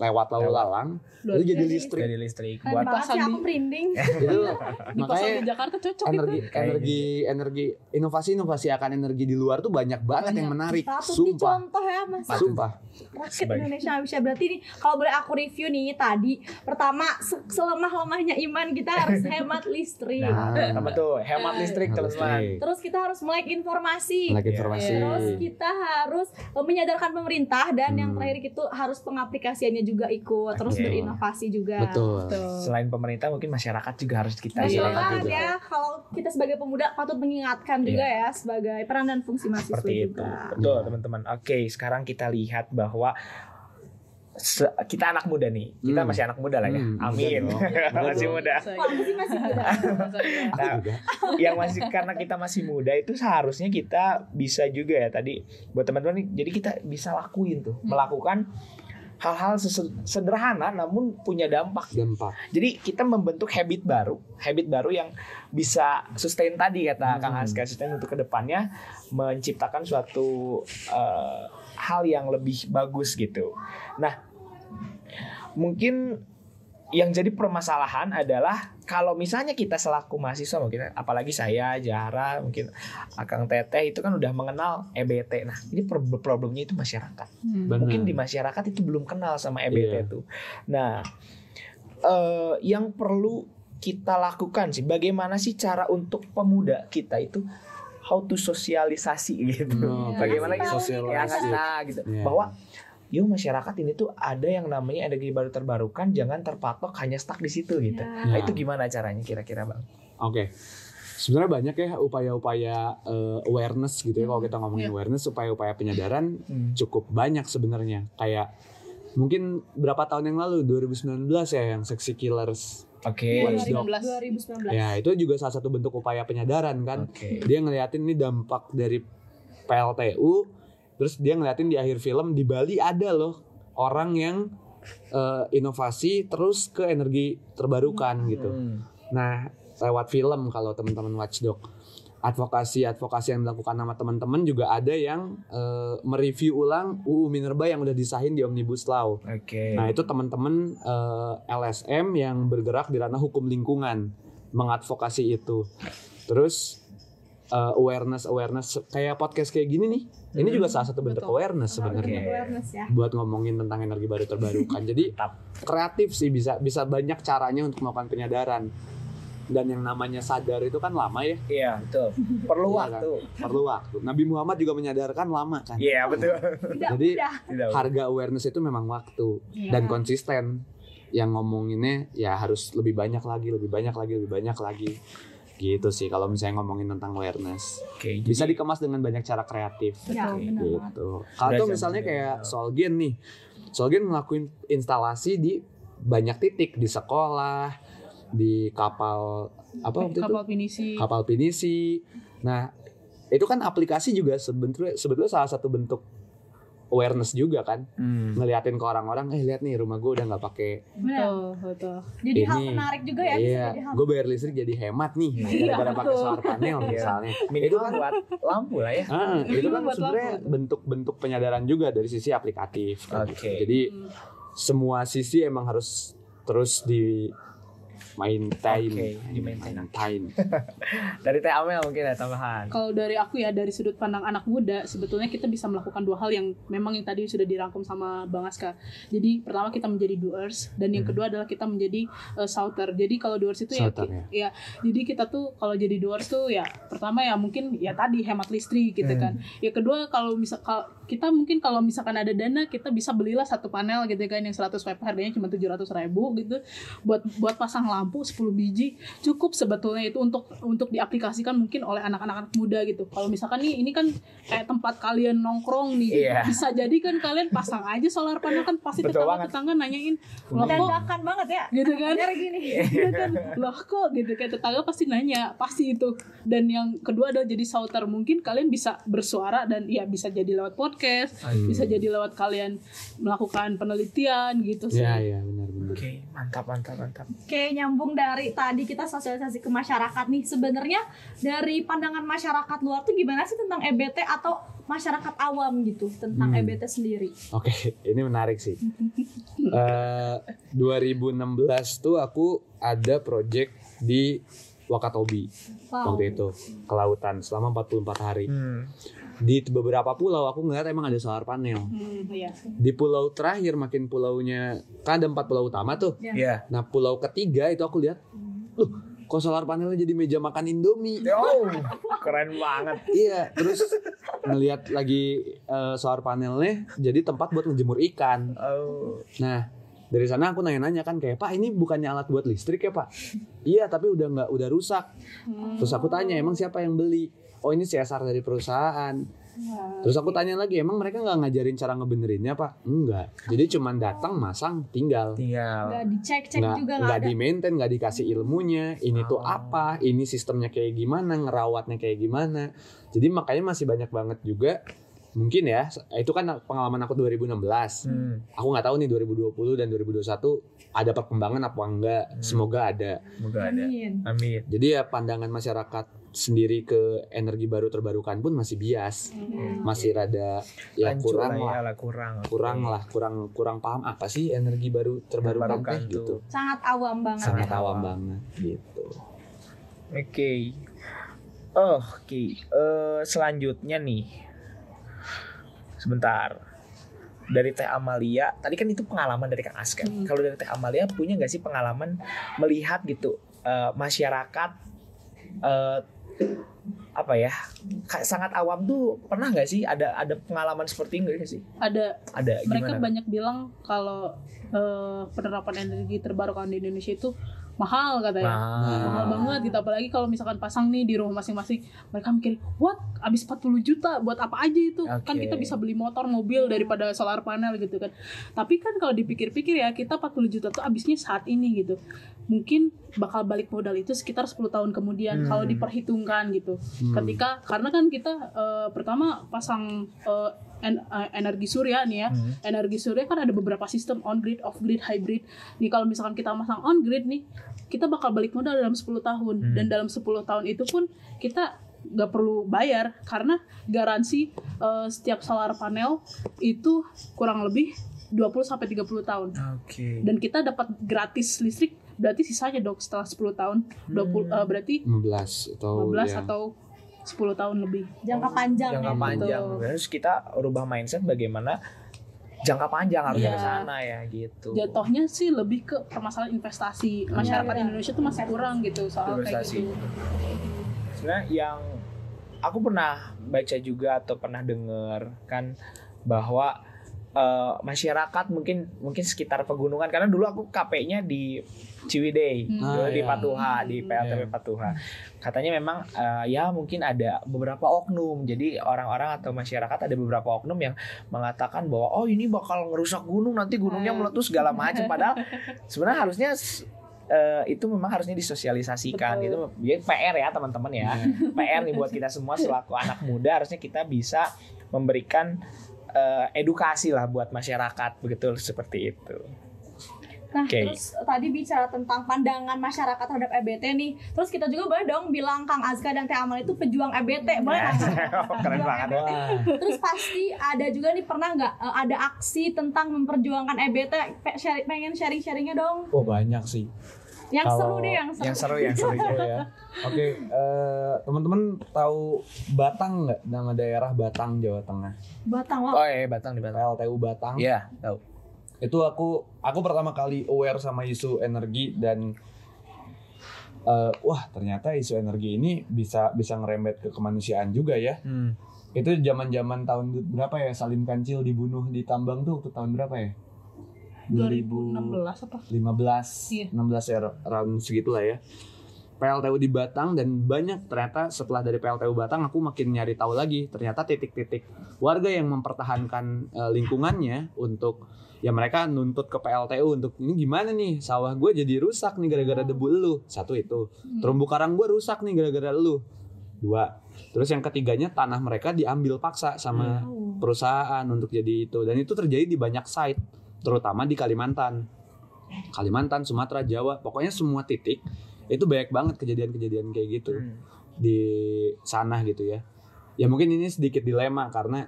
lewat lalu lalang, itu jadi listrik. Dari listrik buat sih aku di- merinding. [LAUGHS] itu Dipasang di makanya Jakarta cocok energi itu. Energi energi inovasi inovasi akan energi di luar tuh banyak banget yang menarik Patut sumpah dicontoh ya Mas. sumpah Rakyat Indonesia bisa berarti nih kalau boleh aku review nih tadi pertama se- selemah-lemahnya iman kita harus [LAUGHS] hemat listrik. Nah, Nah. apa tuh? Hemat listrik teman-teman. Listrik. Terus kita harus melek informasi. Iya. informasi Terus kita harus eh, menyadarkan pemerintah dan yang Hmm. terakhir itu harus pengaplikasiannya juga ikut, terus Oke. berinovasi juga. betul Selain pemerintah mungkin masyarakat juga harus kita Betul juga. ya kalau kita sebagai pemuda patut mengingatkan juga ya sebagai peran dan fungsi mahasiswa seperti itu. juga. Betul, teman-teman. Oke, sekarang kita lihat bahwa se- kita anak muda nih. Kita Hmm. masih anak muda lah ya. Hmm, Amin. betul [LAUGHS] masih Betul. muda. Kok aku sih masih muda? [LAUGHS] Nah, juga yang masih karena kita masih muda itu seharusnya kita bisa juga ya tadi buat teman-teman nih, jadi kita bisa lakuin tuh Hmm. melakukan hal-hal sederhana namun punya dampak. dampak Jadi kita membentuk habit baru, habit baru yang bisa sustain tadi kata Kang Haska sustain untuk ke depannya menciptakan suatu eh, hal yang lebih bagus gitu. Nah, mungkin yang jadi permasalahan adalah kalau misalnya kita selaku mahasiswa mungkin apalagi saya Jara mungkin Akang Teteh itu kan udah mengenal EBT. Nah, ini pro- problemnya itu masyarakat Hmm. Mungkin di masyarakat itu belum kenal sama EBT Iya. itu. Nah, eh, yang perlu kita lakukan sih, bagaimana sih cara untuk pemuda kita itu how to sosialisasi gitu, Oh, bagaimana ngasih tahu sosialisasi. ya gitu, Iya. bahwa yuk masyarakat ini tuh ada yang namanya energi baru terbarukan, jangan terpatok hanya stuck di situ gitu. Ya. Nah itu gimana caranya kira-kira bang? Oke. Sebenarnya banyak ya upaya-upaya eh, awareness gitu ya kalau kita ngomongin Iya. awareness upaya-upaya penyadaran Hmm. cukup banyak sebenarnya. Kayak mungkin berapa tahun yang lalu 2019 ya yang Sexy Killers. Oke. Watchdog. 2019. 2019. Ya, itu juga salah satu bentuk upaya penyadaran kan. Oke. Dia ngeliatin ini dampak dari PLTU terus dia ngeliatin di akhir film di Bali ada loh orang yang eh, inovasi terus ke energi terbarukan gitu. Hmm. Nah, lewat film kalau teman-teman Watchdog advokasi-advokasi yang dilakukan sama teman-teman juga ada yang eh, mereview ulang UU Minerba yang udah disahin di Omnibus Law. Oke. Nah, itu teman-teman eh, LSM yang bergerak di ranah hukum lingkungan mengadvokasi itu. Terus eh, awareness awareness kayak podcast kayak gini nih. Ini juga salah satu bentuk Betul. awareness sebenarnya ya. buat ngomongin tentang energi baru terbarukan. [LAUGHS] Jadi kreatif sih bisa bisa banyak caranya untuk melakukan penyadaran. Dan yang namanya sadar itu kan lama ya, Iya betul. Perlu Iya, waktu. perlu waktu. Nabi Muhammad juga menyadarkan lama kan. Iya betul. Tidak Jadi. Tidak. harga awareness itu memang waktu Iya. dan konsisten. Yang ngomonginnya ya harus lebih banyak lagi, lebih banyak lagi, lebih banyak lagi. Gitu sih kalau misalnya ngomongin tentang awareness. Oke. Bisa jadi- dikemas dengan banyak cara kreatif. Ya, banget. gitu. Kalau tuh Sudah misalnya jam kayak beda. Solgen nih, Solgen ngelakuin instalasi di banyak titik di sekolah, di kapal apa waktu itu kapal pinisi. kapal pinisi. Nah itu kan aplikasi juga sebetulnya sebetulnya salah satu bentuk awareness juga kan, Hmm. ngeliatin ke orang-orang, eh lihat nih rumah gue udah nggak pakai Betul, betul. Jadi hal Ini. menarik juga ya iya, hal. gue bayar listrik jadi hemat nih Iya, gara-gara pakai solar panel Iya. misalnya. Minimal buat lampu lah ya. Ah, itu kan Buat sebenarnya lampu. bentuk-bentuk penyadaran juga dari sisi aplikatif. Oke. gitu. Jadi semua sisi emang harus terus di maintain, Oke, di-maintain. maintain. [LAUGHS] Dari Teh Amel mungkin ada tambahan. Kalau dari aku ya dari sudut pandang anak muda sebetulnya kita bisa melakukan dua hal yang memang yang tadi sudah dirangkum sama Bang Aska. Jadi pertama kita menjadi doers dan yang kedua adalah kita menjadi uh, shouter. Jadi kalau doers itu ya, Shouter, ki- ya jadi kita tuh kalau jadi doers tuh ya pertama ya mungkin ya tadi hemat listrik gitu kan. Ya kedua kalau misal kal- kita mungkin kalau misalkan ada dana kita bisa belilah satu panel gitu kan yang 100 watt harganya cuma 700 ribu gitu. Buat buat pasang lampu 10 biji cukup sebetulnya itu untuk untuk diaplikasikan mungkin oleh anak-anak muda gitu. Kalau misalkan nih ini kan kayak tempat kalian nongkrong nih Iya. bisa jadi kan kalian pasang aja solar panel kan pasti tetangga tetangga nanyain loh kok banget ya. gitu kan? gini. [LAUGHS] Iya kan? Loh kok? gitu kan tetangga pasti nanya pasti itu. Dan yang kedua adalah jadi shouter. Mungkin kalian bisa bersuara dan ya bisa jadi lewat podcast bisa jadi lewat kalian melakukan penelitian gitu sih Iya, iya, benar-benar. Oke, mantap mantap mantap. Oke, nyambung dari tadi kita sosialisasi ke masyarakat nih. Sebenarnya dari pandangan masyarakat luar tuh gimana sih tentang EBT atau masyarakat awam gitu tentang Hmm. EBT sendiri? Oke, [LAUGHS] ini menarik sih. [LAUGHS] Eh 2016 tuh aku ada project di Wakatobi Wow. waktu itu ke lautan selama 44 hari. Hmm. Di beberapa pulau aku ngeliat emang ada solar panel. Hmm, iya. Di pulau terakhir makin pulaunya kan ada empat pulau utama tuh. Ya. Iya. Nah pulau ketiga itu aku lihat, loh kok solar panelnya jadi meja makan Indomie. Oh, keren banget. iya, terus ngelihat lagi eh, solar panelnya jadi tempat buat ngejemur ikan. Oh. Nah dari sana aku nanya-nanya kan kayak Pak ini bukannya alat buat listrik ya Pak? Iya tapi udah nggak udah rusak. Terus aku tanya emang siapa yang beli? Oh ini CSR dari perusahaan. Terus aku tanya lagi emang mereka nggak ngajarin cara ngebenerinnya Pak? Enggak. Jadi cuman datang masang tinggal. Tinggal. Nggak dicek-cek nggak juga nggak di maintain nggak dikasih ilmunya ini tuh Oh. apa ini sistemnya kayak gimana ngerawatnya kayak gimana jadi makanya masih banyak banget juga mungkin ya itu kan pengalaman aku 2016 Hmm, aku nggak tahu nih 2020 dan 2021 ada perkembangan apa enggak semoga ada semoga ada. Amin. Amin. jadi ya pandangan masyarakat sendiri ke energi baru terbarukan pun masih bias masih rada ya Hancur kurang lah, lah ya kurang. kurang lah kurang kurang paham apa sih energi baru terbarukan Terbarukan teh gitu. Sangat awam banget. sangat ya. awam banget gitu Oke. Oh, oke. Eh, selanjutnya nih. Sebentar. Dari Teh Amalia, tadi kan itu pengalaman dari Kang Aska. Hmm. Kalau dari Teh Amalia punya nggak sih pengalaman melihat gitu eh, masyarakat eh, apa ya kayak sangat awam tuh pernah nggak sih ada ada pengalaman seperti ini nggak sih? ada Ada mereka gimana? banyak bilang kalau eh, penerapan energi terbarukan di Indonesia itu mahal katanya Nah, mahal banget gitu apalagi kalau misalkan pasang nih di rumah masing-masing mereka mikir what abis 40 juta buat apa aja itu kan Oke. kita bisa beli motor mobil daripada solar panel gitu kan tapi kan kalau dipikir-pikir ya kita 40 juta tuh abisnya saat ini gitu mungkin bakal balik modal itu sekitar 10 tahun kemudian Hmm. kalau diperhitungkan gitu Hmm. ketika karena kan kita eh, pertama pasang eh, en- eh, energi surya nih ya Hmm. energi surya kan ada beberapa sistem on grid, off grid, hybrid. Nih kalau misalkan kita masang on grid nih, kita bakal balik modal dalam 10 tahun Hmm. dan dalam 10 tahun itu pun kita nggak perlu bayar karena garansi eh, setiap solar panel itu kurang lebih 20 sampai 30 tahun. Oke. Dan kita dapat gratis listrik berarti sisanya dong setelah 10 tahun 20 Hmm. eh, berarti 15 atau 15 ya. atau 10 tahun lebih. Jangka panjang jangka ya. panjang terus kita rubah mindset bagaimana jangka panjang harusnya Iya. ke sana ya gitu Jatuhnya sih lebih ke permasalahan investasi. Masyarakat Iya. Indonesia tuh masih kurang gitu soal kayak Investasi. gitu. sebenarnya yang aku pernah baca juga atau pernah dengar kan bahwa eh, masyarakat mungkin mungkin sekitar pegunungan karena dulu aku KP-nya di Ciwidey Hmm. dulu Ah, di iya. Patuha di PLTP Iya. Patuha katanya memang eh, ya mungkin ada beberapa oknum jadi orang-orang atau masyarakat ada beberapa oknum yang mengatakan bahwa oh ini bakal ngerusak gunung nanti gunungnya Hmm. meletus segala macam padahal sebenarnya harusnya eh, itu memang harusnya disosialisasikan Betul. itu ya PR ya teman-teman ya PR nih buat kita semua selaku anak muda harusnya kita bisa memberikan eh, edukasi lah buat masyarakat begitu seperti itu Nah, Oke. terus tadi bicara tentang pandangan masyarakat terhadap EBT nih. Terus kita juga boleh dong bilang Kang Azka dan Teh Amal itu pejuang EBT. Boleh nggak? [LAUGHS] Oh, keren Pejuang banget EBT. Terus pasti ada juga nih pernah nggak eh, ada aksi tentang memperjuangkan EBT? Pengen sharing-sharingnya dong. Oh banyak sih. Yang Kalau seru deh, yang seru. yang seru yang seru ya. Oke, eh, teman-teman tahu Batang nggak? Nama daerah Batang Jawa Tengah. Batang oh wah. iya Batang di Batang PLTU Batang. Iya tahu Itu aku aku pertama kali aware sama isu energi dan eh, wah ternyata isu energi ini bisa bisa ngerembet ke kemanusiaan juga ya. hmm. Itu zaman-zaman tahun berapa ya Salim Kancil dibunuh di tambang tuh waktu tahun berapa ya? 2016 apa? 15 Iya. 16 ya round segitulah ya. PLTU di Batang dan banyak ternyata setelah dari PLTU Batang aku makin nyari tahu lagi ternyata titik-titik warga yang mempertahankan eh, lingkungannya untuk ya mereka nuntut ke PLTU untuk ini gimana nih? Sawah gue jadi rusak nih gara-gara debu lu. Satu itu. Terumbu karang gue rusak nih gara-gara lu. Dua. Terus yang ketiganya tanah mereka diambil paksa sama perusahaan untuk jadi itu. Dan itu terjadi di banyak site terutama di Kalimantan Kalimantan Sumatera Jawa pokoknya semua titik itu banyak banget kejadian-kejadian kayak gitu Hmm. di sana gitu ya ya mungkin ini sedikit dilema karena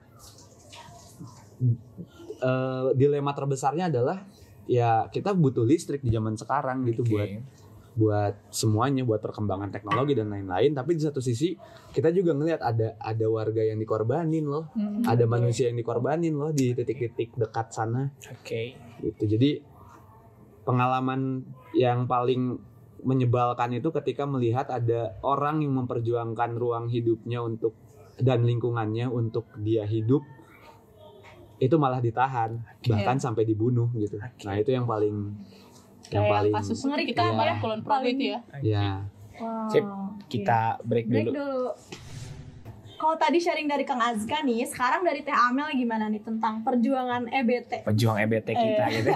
eh, dilema terbesarnya adalah ya kita butuh listrik di zaman sekarang gitu buat Oke. Buat semuanya buat perkembangan teknologi dan lain-lain. Tapi di satu sisi kita juga ngelihat ada ada warga yang dikorbanin loh. Hmm. ada manusia yang dikorbanin loh di titik-titik dekat sana. Oke. gitu. Jadi pengalaman yang paling menyebalkan itu ketika melihat ada orang yang memperjuangkan ruang hidupnya untuk dan lingkungannya untuk dia hidup itu malah ditahan. Bahkan sampai dibunuh gitu. Oke. nah itu yang paling yang Kayak paling kasus Mengerikan kita ya. ya Kulon Progo itu ya. ya Wow. Sip, Kita break break dulu. dulu. Kalau tadi sharing dari Kang Azka nih, sekarang dari Teh Amel gimana nih tentang perjuangan EBT? Pejuang EBT kita gitu.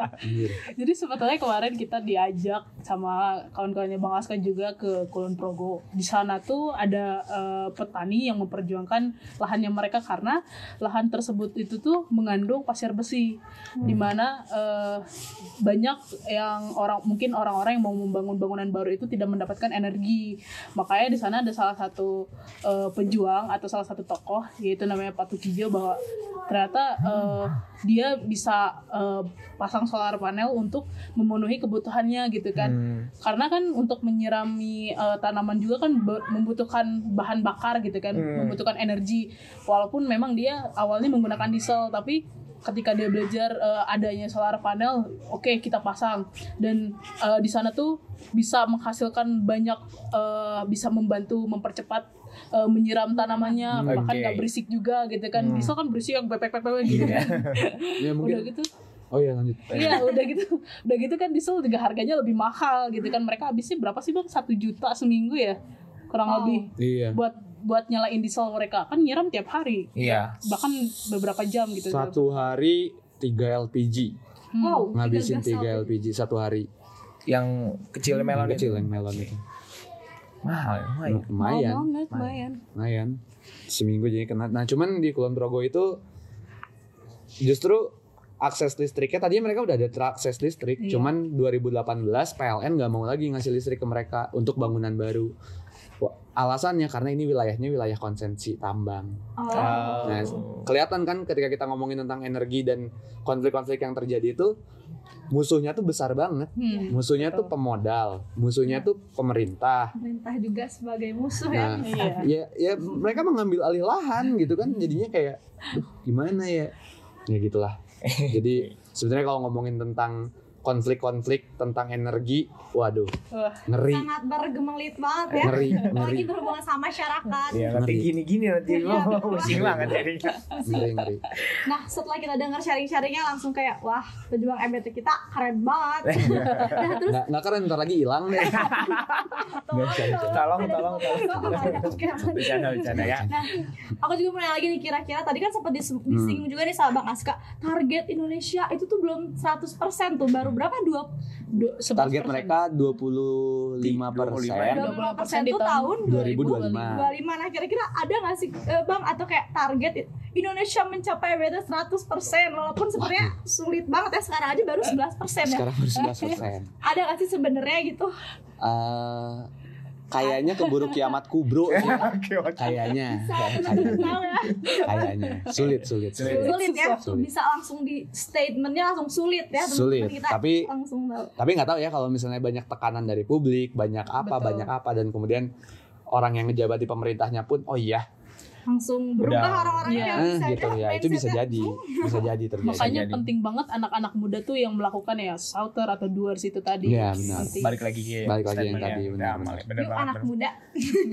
[LAUGHS] Jadi sebetulnya kemarin kita diajak sama kawan-kawannya Bang Aska juga ke Kulon Progo. Di sana tuh ada eh, petani yang memperjuangkan lahannya mereka karena lahan tersebut itu tuh mengandung pasir besi, di mana eh, banyak yang orang mungkin orang-orang yang mau membangun bangunan baru itu tidak mendapatkan energi. Makanya di sana ada salah satu eh, pejuang atau salah satu tokoh yaitu namanya Pak Tukijo bahwa ternyata eh, dia bisa eh, pasang solar panel untuk memenuhi kebutuhannya gitu kan Hmm. karena kan untuk menyirami eh, tanaman juga kan membutuhkan bahan bakar gitu kan Hmm. membutuhkan energi walaupun memang dia awalnya menggunakan diesel tapi ketika dia belajar eh, adanya solar panel oke kita pasang dan eh, di sana tuh bisa menghasilkan banyak eh, bisa membantu mempercepat eh, menyiram tanamannya bahkan Oke. nggak berisik juga gitu kan diesel kan berisik yang pepek-pepek gitu kan [LAUGHS] Ya udah gitu Oh iya lanjut. Iya udah gitu Udah gitu kan diesel juga harganya lebih mahal gitu kan Mereka habisnya berapa sih bang? Satu juta seminggu ya? Kurang lebih Iya. Buat buat nyalain diesel mereka Kan nyiram tiap hari Iya. Bahkan beberapa jam gitu Satu hari 3 LPG. Hmm. Wow, Ngabisin 13 3 LPG satu hari. Yang kecil melon Yang kecil itu. yang melon itu. Mahal, lumayan. Mahal Lumayan. banget, lumayan lumayan seminggu jadi kena nah cuman di Kulon Progo itu justru akses listriknya tadinya mereka udah ada terakses listrik Iya. cuman 2018 PLN nggak mau lagi ngasih listrik ke mereka untuk bangunan baru alasannya karena ini wilayahnya wilayah konsensi tambang. Oh. Nah kelihatan kan ketika kita ngomongin tentang energi dan konflik-konflik yang terjadi itu musuhnya tuh besar banget. Hmm. musuhnya tuh pemodal musuhnya tuh pemerintah. Pemerintah juga sebagai musuh ya. Nah, Iya. ya ya mereka mengambil alih lahan gitu kan jadinya kayak "Duh, gimana ya? Ya gitulah. [LAUGHS] Jadi sebenarnya kalau ngomongin tentang konflik-konflik tentang energi. Waduh Wah, ngeri. Sangat bergemelit banget ya. ngeri ngeri. Apalagi berhubungan sama masyarakat. Iya, nanti gini-gini nanti Iya, oh, [LAUGHS] betul. pusing banget jadinya. ngeri ngeri. Nah, setelah kita dengar sharing-sharingnya langsung kayak wah, pejuang EBT kita keren banget. [LAUGHS] nah, terus nggak nggak keren ntar lagi hilang deh. [LAUGHS] Tolong, Tolong, tolong, Bercanda, bercanda ya. Nah, aku juga mau nanya lagi nih kira-kira. Tadi kan sempat dis- disinggung juga nih sama Bang Aska, target Indonesia itu tuh belum 100% tuh, baru berapa? Dua du- 11%. target mereka 25 persen 25% 25% di tuh tahun 2025. 2025. Nah, kira-kira ada nggak sih eh, Bang atau kayak target Indonesia mencapai EBT 100% walaupun sebenarnya sulit banget ya sekarang aja baru 11% ya. sekarang baru 11 persen [LAUGHS] Ada nggak sih sebenarnya gitu? Eh, kayaknya keburu kiamat kubro sih. [LAUGHS] kayaknya kayaknya Tahu ya. kayaknya sulit sulit sulit Sulit ya, Sulit. bisa langsung di statementnya langsung sulit ya. Sulit, kita tapi- langsung tahu. tapi nggak tahu ya kalau misalnya banyak tekanan dari publik banyak apa Betul. banyak apa dan kemudian orang yang ngejabat di pemerintahnya pun oh iya langsung berubah orang-orangnya eh, bisa gitu ya itu bisa jadi bisa jadi terjadi Makanya jadi. penting banget anak-anak muda tuh yang melakukan ya Sauter atau Duars itu tadi Iya, benar. Penting. Balik lagi ke Balik lagi yang tadi, benar, benar. benar banget, anak benar. muda.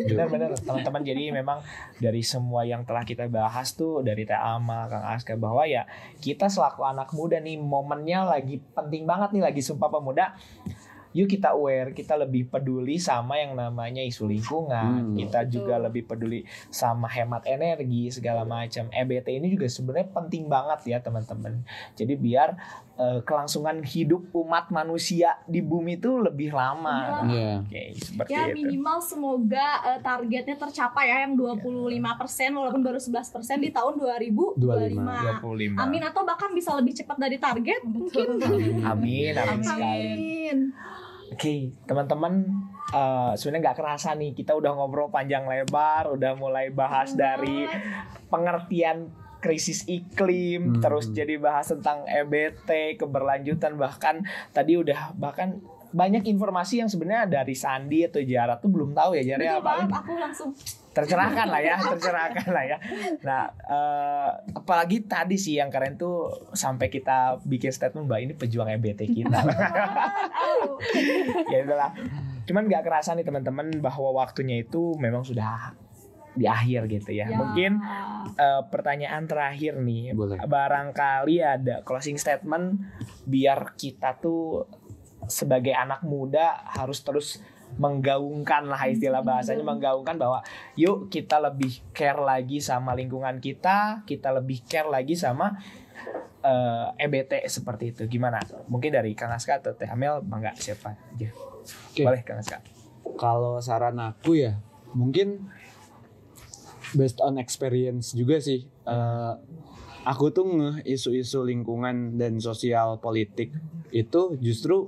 Benar-benar [LAUGHS] teman-teman jadi memang dari semua yang telah kita bahas tuh dari Teh Ama, Kang Aska bahwa ya kita selaku anak muda nih momennya lagi penting banget nih lagi Sumpah Pemuda. Yuk kita aware, kita lebih peduli sama yang namanya isu lingkungan. Hmm. Kita juga Betul. lebih peduli sama hemat energi segala macam. EBT ini juga sebenarnya penting banget ya teman-teman. Jadi biar eh, kelangsungan hidup umat manusia di bumi itu lebih lama. Iya. Oke, seperti Ya itu. minimal semoga eh, targetnya tercapai ya yang 25% walaupun baru 11% di tahun 2025. 25. Amin atau bahkan bisa lebih cepat dari target mungkin. Amin, amin sekali. Amin. Oke, teman-teman, eh, sebenarnya nggak kerasa nih kita udah ngobrol panjang lebar, udah mulai bahas dari pengertian krisis iklim, Hmm. terus jadi bahas tentang EBT, keberlanjutan bahkan tadi udah bahkan banyak informasi yang sebenarnya dari Sandi atau Jara tuh belum tahu ya Jara Betul apa banget aku langsung. tercerahkan lah ya [LAUGHS] tercerahkan lah ya. Nah eh, apalagi tadi sih yang keren tuh sampai kita bikin statement bahwa ini pejuang EBT kita. [LAUGHS] Ya itulah cuman nggak kerasa nih teman-teman bahwa waktunya itu memang sudah di akhir gitu ya, Ya. mungkin eh, pertanyaan terakhir nih Boleh. barangkali ada closing statement biar kita tuh sebagai anak muda harus terus menggaungkan lah istilah bahasanya menggaungkan bahwa yuk kita lebih care lagi sama lingkungan kita, kita lebih care lagi sama eh, EBT seperti itu. Gimana? Mungkin dari Kang Aska atau Teh Amel, bangga siapa aja. Oke. Boleh Kang Aska. Kalau saran aku ya, mungkin based on experience juga sih. Eh, aku tuh ngeh isu-isu lingkungan dan sosial politik itu justru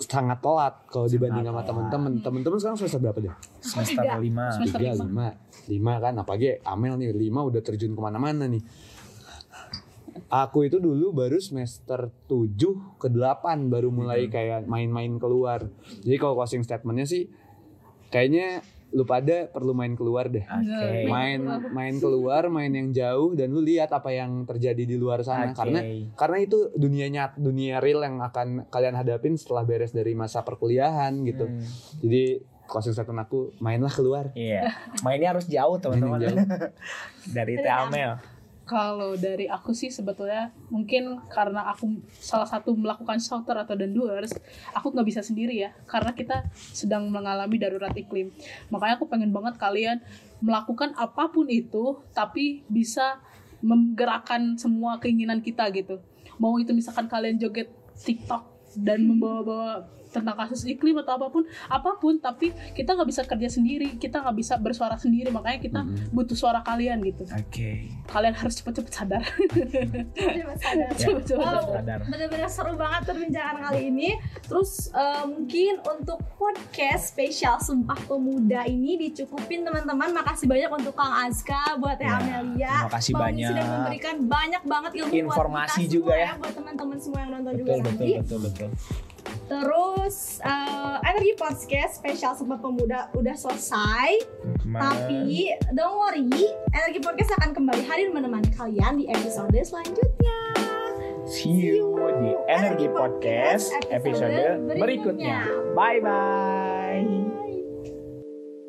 sangat telat kalau dibanding sama teman-teman. Teman-teman sekarang semester berapa deh? Semester tiga. 5. Semester Tiga, lima. lima, lima kan. Apalagi Amel nih lima udah terjun ke mana-mana nih. Aku itu dulu baru semester 7 ke 8 baru mulai kayak main-main keluar. Jadi kalau closing statementnya sih kayaknya lu pada perlu main keluar deh. Oke. Main main keluar, main yang jauh dan lu lihat apa yang terjadi di luar sana Oke. karena karena itu dunia nyat, dunia real yang akan kalian hadapin setelah beres dari masa perkuliahan gitu. Hmm. Jadi closing statement aku mainlah keluar. Iya. Mainnya harus jauh teman-teman. [LAUGHS] Dari Teh Amel. Kalau dari aku sih sebetulnya mungkin karena aku salah satu melakukan shelter atau dan doers, aku nggak bisa sendiri ya, karena kita sedang mengalami darurat iklim. Makanya aku pengen banget kalian melakukan apa pun itu, tapi bisa menggerakkan semua keinginan kita gitu. Mau itu misalkan kalian joget TikTok dan membawa-bawa tentang kasus iklim atau apa pun apa pun tapi kita nggak bisa kerja sendiri kita nggak bisa bersuara sendiri makanya kita butuh suara kalian gitu Oke. kalian harus cepet-cepet sadar Coba sadar. Ya, [LAUGHS] Cepet-cepet Wow, sadar. bener-bener seru banget perbincangan kali ini. Terus eh, mungkin untuk podcast spesial Sumpah Pemuda ini dicukupin teman-teman. Makasih banyak untuk Kang Azka, buat Teh Ya, Amelia. terima kasih Bang banyak. Sudah memberikan banyak banget ilmu Informasi buat kita juga semua ya. buat teman-teman semua yang nonton juga Betul betul nanti. betul betul. Terus eh, energi podcast spesial Sumpah Pemuda udah selesai. Kemarin- Tapi don't worry, energi podcast akan kembali hadir menemani kalian di episode selanjutnya. See you di Energi Podcast episode berikutnya. Bye bye.